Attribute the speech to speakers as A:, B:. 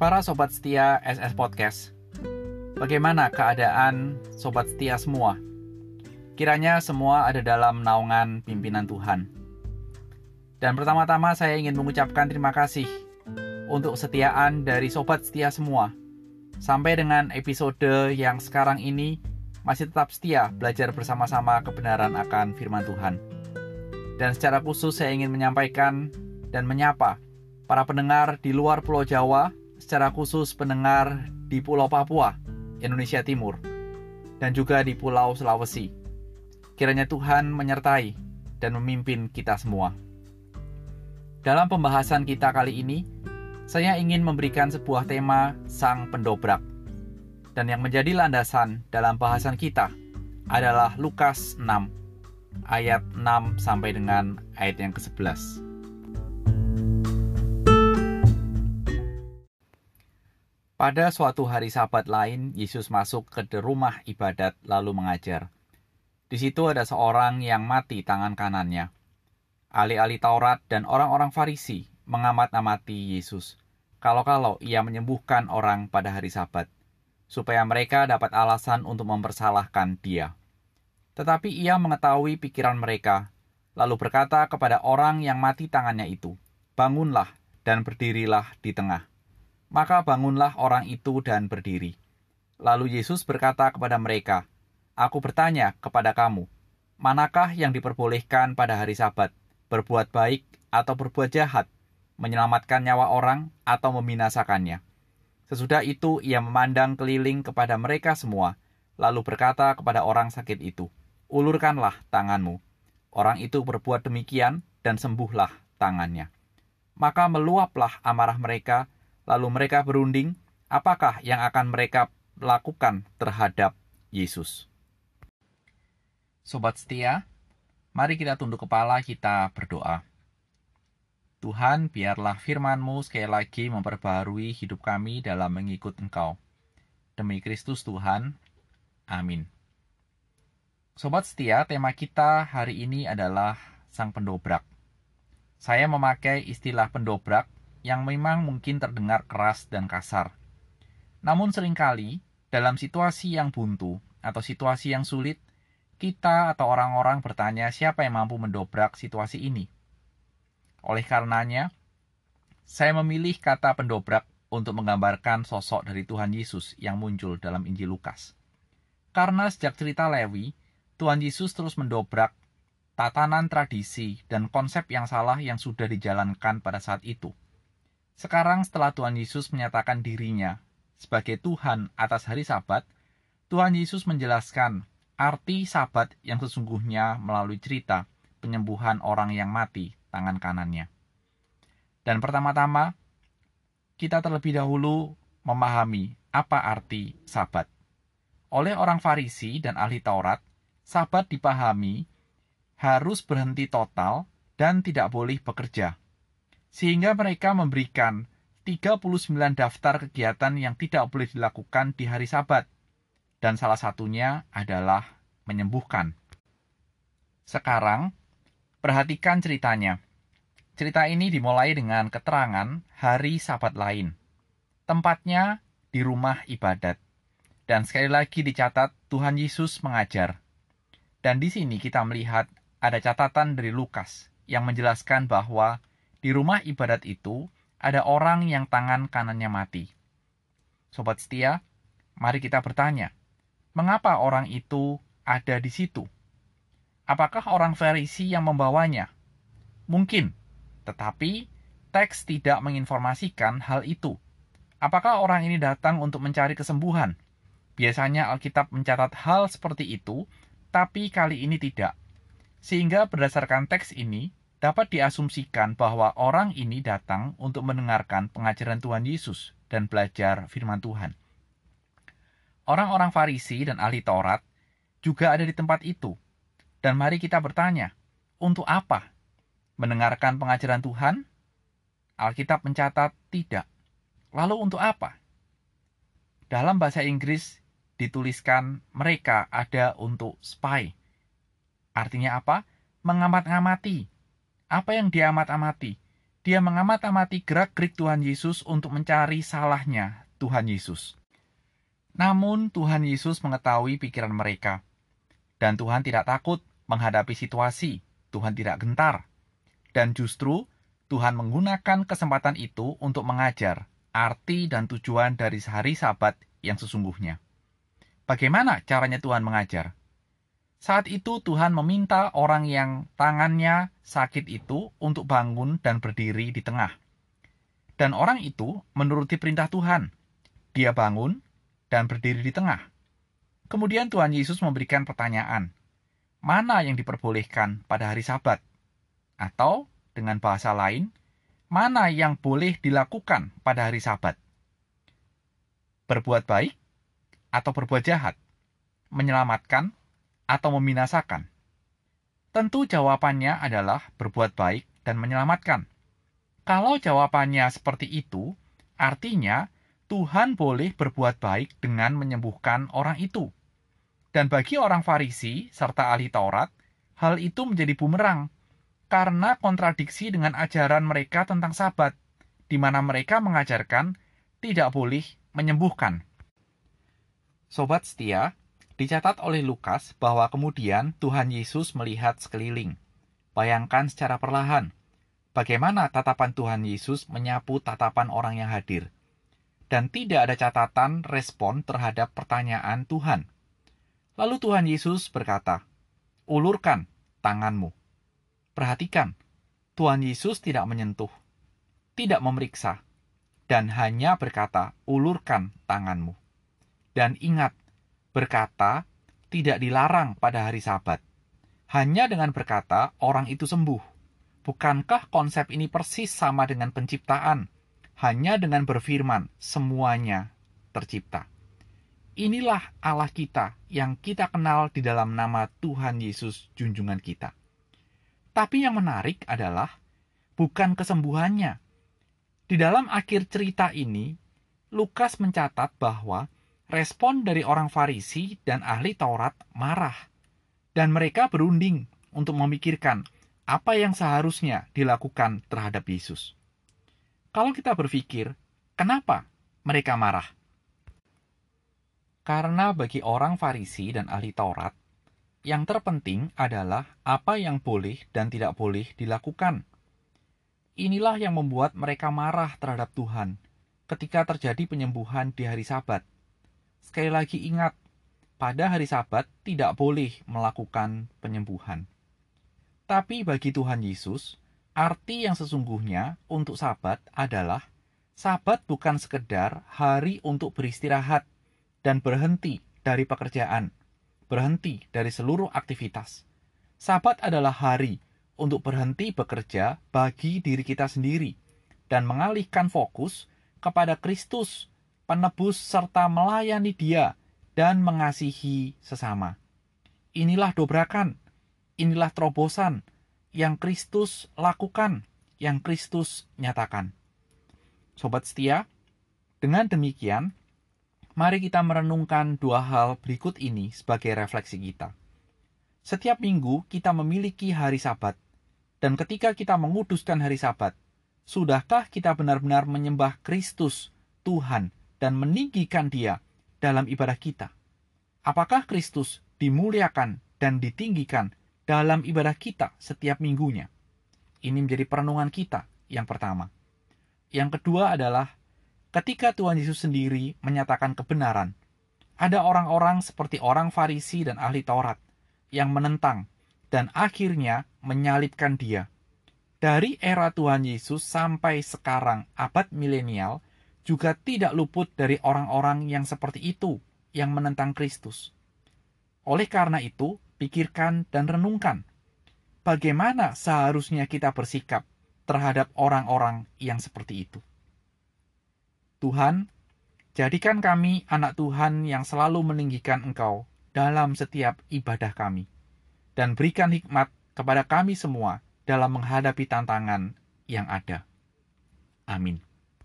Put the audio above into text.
A: Para sobat setia SS Podcast, bagaimana keadaan sobat setia semua? Kiranya semua ada dalam naungan pimpinan Tuhan. Dan pertama-tama saya ingin mengucapkan terima kasih untuk kesetiaan dari sobat setia semua. Sampai dengan episode yang sekarang ini masih tetap setia belajar bersama-sama kebenaran akan firman Tuhan. Dan secara khusus saya ingin menyampaikan dan menyapa para pendengar di luar Pulau Jawa, secara khusus pendengar di Pulau Papua, Indonesia Timur, dan juga di Pulau Sulawesi. Kiranya Tuhan menyertai dan memimpin kita semua. Dalam pembahasan kita kali ini, saya ingin memberikan sebuah tema Sang Pendobrak. Dan yang menjadi landasan dalam bahasan kita adalah Lukas 6 ayat 6 sampai dengan ayat yang ke-11. Pada suatu hari sabat lain, Yesus masuk ke rumah ibadat lalu mengajar. Di situ ada seorang yang mati tangan kanannya Ahli-ahli Taurat dan orang-orang Farisi mengamat-amati Yesus, kalau-kalau ia menyembuhkan orang pada hari Sabat, supaya mereka dapat alasan untuk mempersalahkan dia. Tetapi ia mengetahui pikiran mereka, lalu berkata kepada orang yang mati tangannya itu, "Bangunlah dan berdirilah di tengah." Maka bangunlah orang itu dan berdiri. Lalu Yesus berkata kepada mereka, "Aku bertanya kepada kamu, manakah yang diperbolehkan pada hari Sabat, berbuat baik atau berbuat jahat, menyelamatkan nyawa orang atau membinasakannya. Sesudah itu ia memandang keliling kepada mereka semua, lalu berkata kepada orang sakit itu, Ulurkanlah tanganmu. Orang itu berbuat demikian dan sembuhlah tangannya. Maka meluaplah amarah mereka, lalu mereka berunding, apakah yang akan mereka lakukan terhadap Yesus. Sobat setia, Mari kita tunduk kepala, kita berdoa. Tuhan, biarlah firman-Mu sekali lagi memperbarui hidup kami dalam mengikut Engkau. Demi Kristus Tuhan, amin. Sobat setia, tema kita hari ini adalah Sang Pendobrak. Saya memakai istilah pendobrak yang memang mungkin terdengar keras dan kasar. Namun sering kali, dalam situasi yang buntu atau situasi yang sulit, kita atau orang-orang bertanya siapa yang mampu mendobrak situasi ini. Oleh karenanya, saya memilih kata pendobrak untuk menggambarkan sosok dari Tuhan Yesus yang muncul dalam Injil Lukas. Karena sejak cerita Lewi, Tuhan Yesus terus mendobrak tatanan tradisi dan konsep yang salah yang sudah dijalankan pada saat itu. Sekarang setelah Tuhan Yesus menyatakan dirinya sebagai Tuhan atas hari Sabat, Tuhan Yesus menjelaskan arti sabat yang sesungguhnya melalui cerita penyembuhan orang yang mati tangan kanannya. Dan pertama-tama, kita terlebih dahulu memahami apa arti sabat. Oleh orang Farisi dan ahli Taurat, sabat dipahami harus berhenti total dan tidak boleh bekerja. Sehingga mereka memberikan 39 daftar kegiatan yang tidak boleh dilakukan di hari sabat dan salah satunya adalah menyembuhkan. Sekarang, perhatikan ceritanya. Cerita ini dimulai dengan keterangan hari sabat lain. Tempatnya di rumah ibadat. Dan sekali lagi dicatat Tuhan Yesus mengajar. Dan di sini kita melihat ada catatan dari Lukas yang menjelaskan bahwa di rumah ibadat itu ada orang yang tangan kanannya mati. Sobat setia, mari kita bertanya, Mengapa orang itu ada di situ? Apakah orang Farisi yang membawanya? Mungkin, tetapi teks tidak menginformasikan hal itu. Apakah orang ini datang untuk mencari kesembuhan? Biasanya Alkitab mencatat hal seperti itu, tapi kali ini tidak. Sehingga berdasarkan teks ini, dapat diasumsikan bahwa orang ini datang untuk mendengarkan pengajaran Tuhan Yesus dan belajar firman Tuhan. Orang-orang Farisi dan ahli Taurat juga ada di tempat itu. Dan mari kita bertanya, untuk apa? Mendengarkan pengajaran Tuhan? Alkitab mencatat tidak. Lalu untuk apa? Dalam bahasa Inggris dituliskan mereka ada untuk spy. Artinya apa? Mengamat-ngamati. Apa yang diamat-amati? Dia mengamat-amati gerak-gerik Tuhan Yesus untuk mencari salahnya Tuhan Yesus. Namun Tuhan Yesus mengetahui pikiran mereka. Dan Tuhan tidak takut menghadapi situasi. Tuhan tidak gentar. Dan justru Tuhan menggunakan kesempatan itu untuk mengajar arti dan tujuan dari sehari sabat yang sesungguhnya. Bagaimana caranya Tuhan mengajar? Saat itu Tuhan meminta orang yang tangannya sakit itu untuk bangun dan berdiri di tengah. Dan orang itu menuruti perintah Tuhan. Dia bangun dan berdiri di tengah. Kemudian Tuhan Yesus memberikan pertanyaan, mana yang diperbolehkan pada hari sabat? Atau dengan bahasa lain, mana yang boleh dilakukan pada hari sabat? Berbuat baik atau berbuat jahat? Menyelamatkan atau membinasakan? Tentu jawabannya adalah berbuat baik dan menyelamatkan. Kalau jawabannya seperti itu, artinya Tuhan boleh berbuat baik dengan menyembuhkan orang itu. Dan bagi orang Farisi serta ahli Taurat, hal itu menjadi bumerang karena kontradiksi dengan ajaran mereka tentang Sabat, di mana mereka mengajarkan tidak boleh menyembuhkan. Sobat setia, Dicatat oleh Lukas bahwa kemudian Tuhan Yesus melihat sekeliling. Bayangkan secara perlahan, bagaimana tatapan Tuhan Yesus menyapu tatapan orang yang hadir. Dan tidak ada catatan respon terhadap pertanyaan Tuhan. Lalu Tuhan Yesus berkata, Ulurkan tanganmu. Perhatikan, Tuhan Yesus tidak menyentuh, tidak memeriksa, dan hanya berkata, ulurkan tanganmu. Dan ingat, berkata tidak dilarang pada hari Sabat. Hanya dengan berkata orang itu sembuh. Bukankah konsep ini persis sama dengan penciptaan? Hanya dengan berfirman, semuanya tercipta. Inilah Allah kita yang kita kenal di dalam nama Tuhan Yesus junjungan kita. Tapi yang menarik adalah bukan kesembuhannya. Di dalam akhir cerita ini, Lukas mencatat bahwa respon dari orang Farisi dan ahli Taurat marah, dan mereka berunding untuk memikirkan apa yang seharusnya dilakukan terhadap Yesus. Kalau kita berpikir, kenapa mereka marah? Karena bagi orang Farisi dan ahli Taurat, yang terpenting adalah apa yang boleh dan tidak boleh dilakukan. Inilah yang membuat mereka marah terhadap Tuhan ketika terjadi penyembuhan di hari Sabat Sekali lagi ingat, pada hari Sabat tidak boleh melakukan penyembuhan. Tapi bagi Tuhan Yesus, arti yang sesungguhnya untuk Sabat adalah Sabat bukan sekedar hari untuk beristirahat dan berhenti dari pekerjaan, berhenti dari seluruh aktivitas. Sabat adalah hari untuk berhenti bekerja bagi diri kita sendiri dan mengalihkan fokus kepada Kristus penebus serta melayani dia dan mengasihi sesama. Inilah dobrakan, inilah terobosan yang Kristus lakukan, yang Kristus nyatakan. Sobat setia, dengan demikian, mari kita merenungkan dua hal berikut ini sebagai refleksi kita. Setiap minggu kita memiliki hari Sabat, dan ketika kita menguduskan hari Sabat, sudahkah kita benar-benar menyembah Kristus, Tuhan, dan meninggikan dia dalam ibadah kita. Apakah Kristus dimuliakan dan ditinggikan dalam ibadah kita setiap minggunya? Ini menjadi perenungan kita yang pertama. Yang kedua adalah ketika Tuhan Yesus sendiri menyatakan kebenaran, ada orang-orang seperti orang Farisi dan ahli Taurat yang menentang dan akhirnya menyalibkan dia. Dari era Tuhan Yesus sampai sekarang abad milenial, juga tidak luput dari orang-orang yang seperti itu yang menentang Kristus. Oleh karena itu, pikirkan dan renungkan bagaimana seharusnya kita bersikap terhadap orang-orang yang seperti itu. Tuhan, jadikan kami anak Tuhan yang selalu meninggikan Engkau dalam setiap ibadah kami, dan berikan hikmat kepada kami semua dalam menghadapi tantangan yang ada. Amin.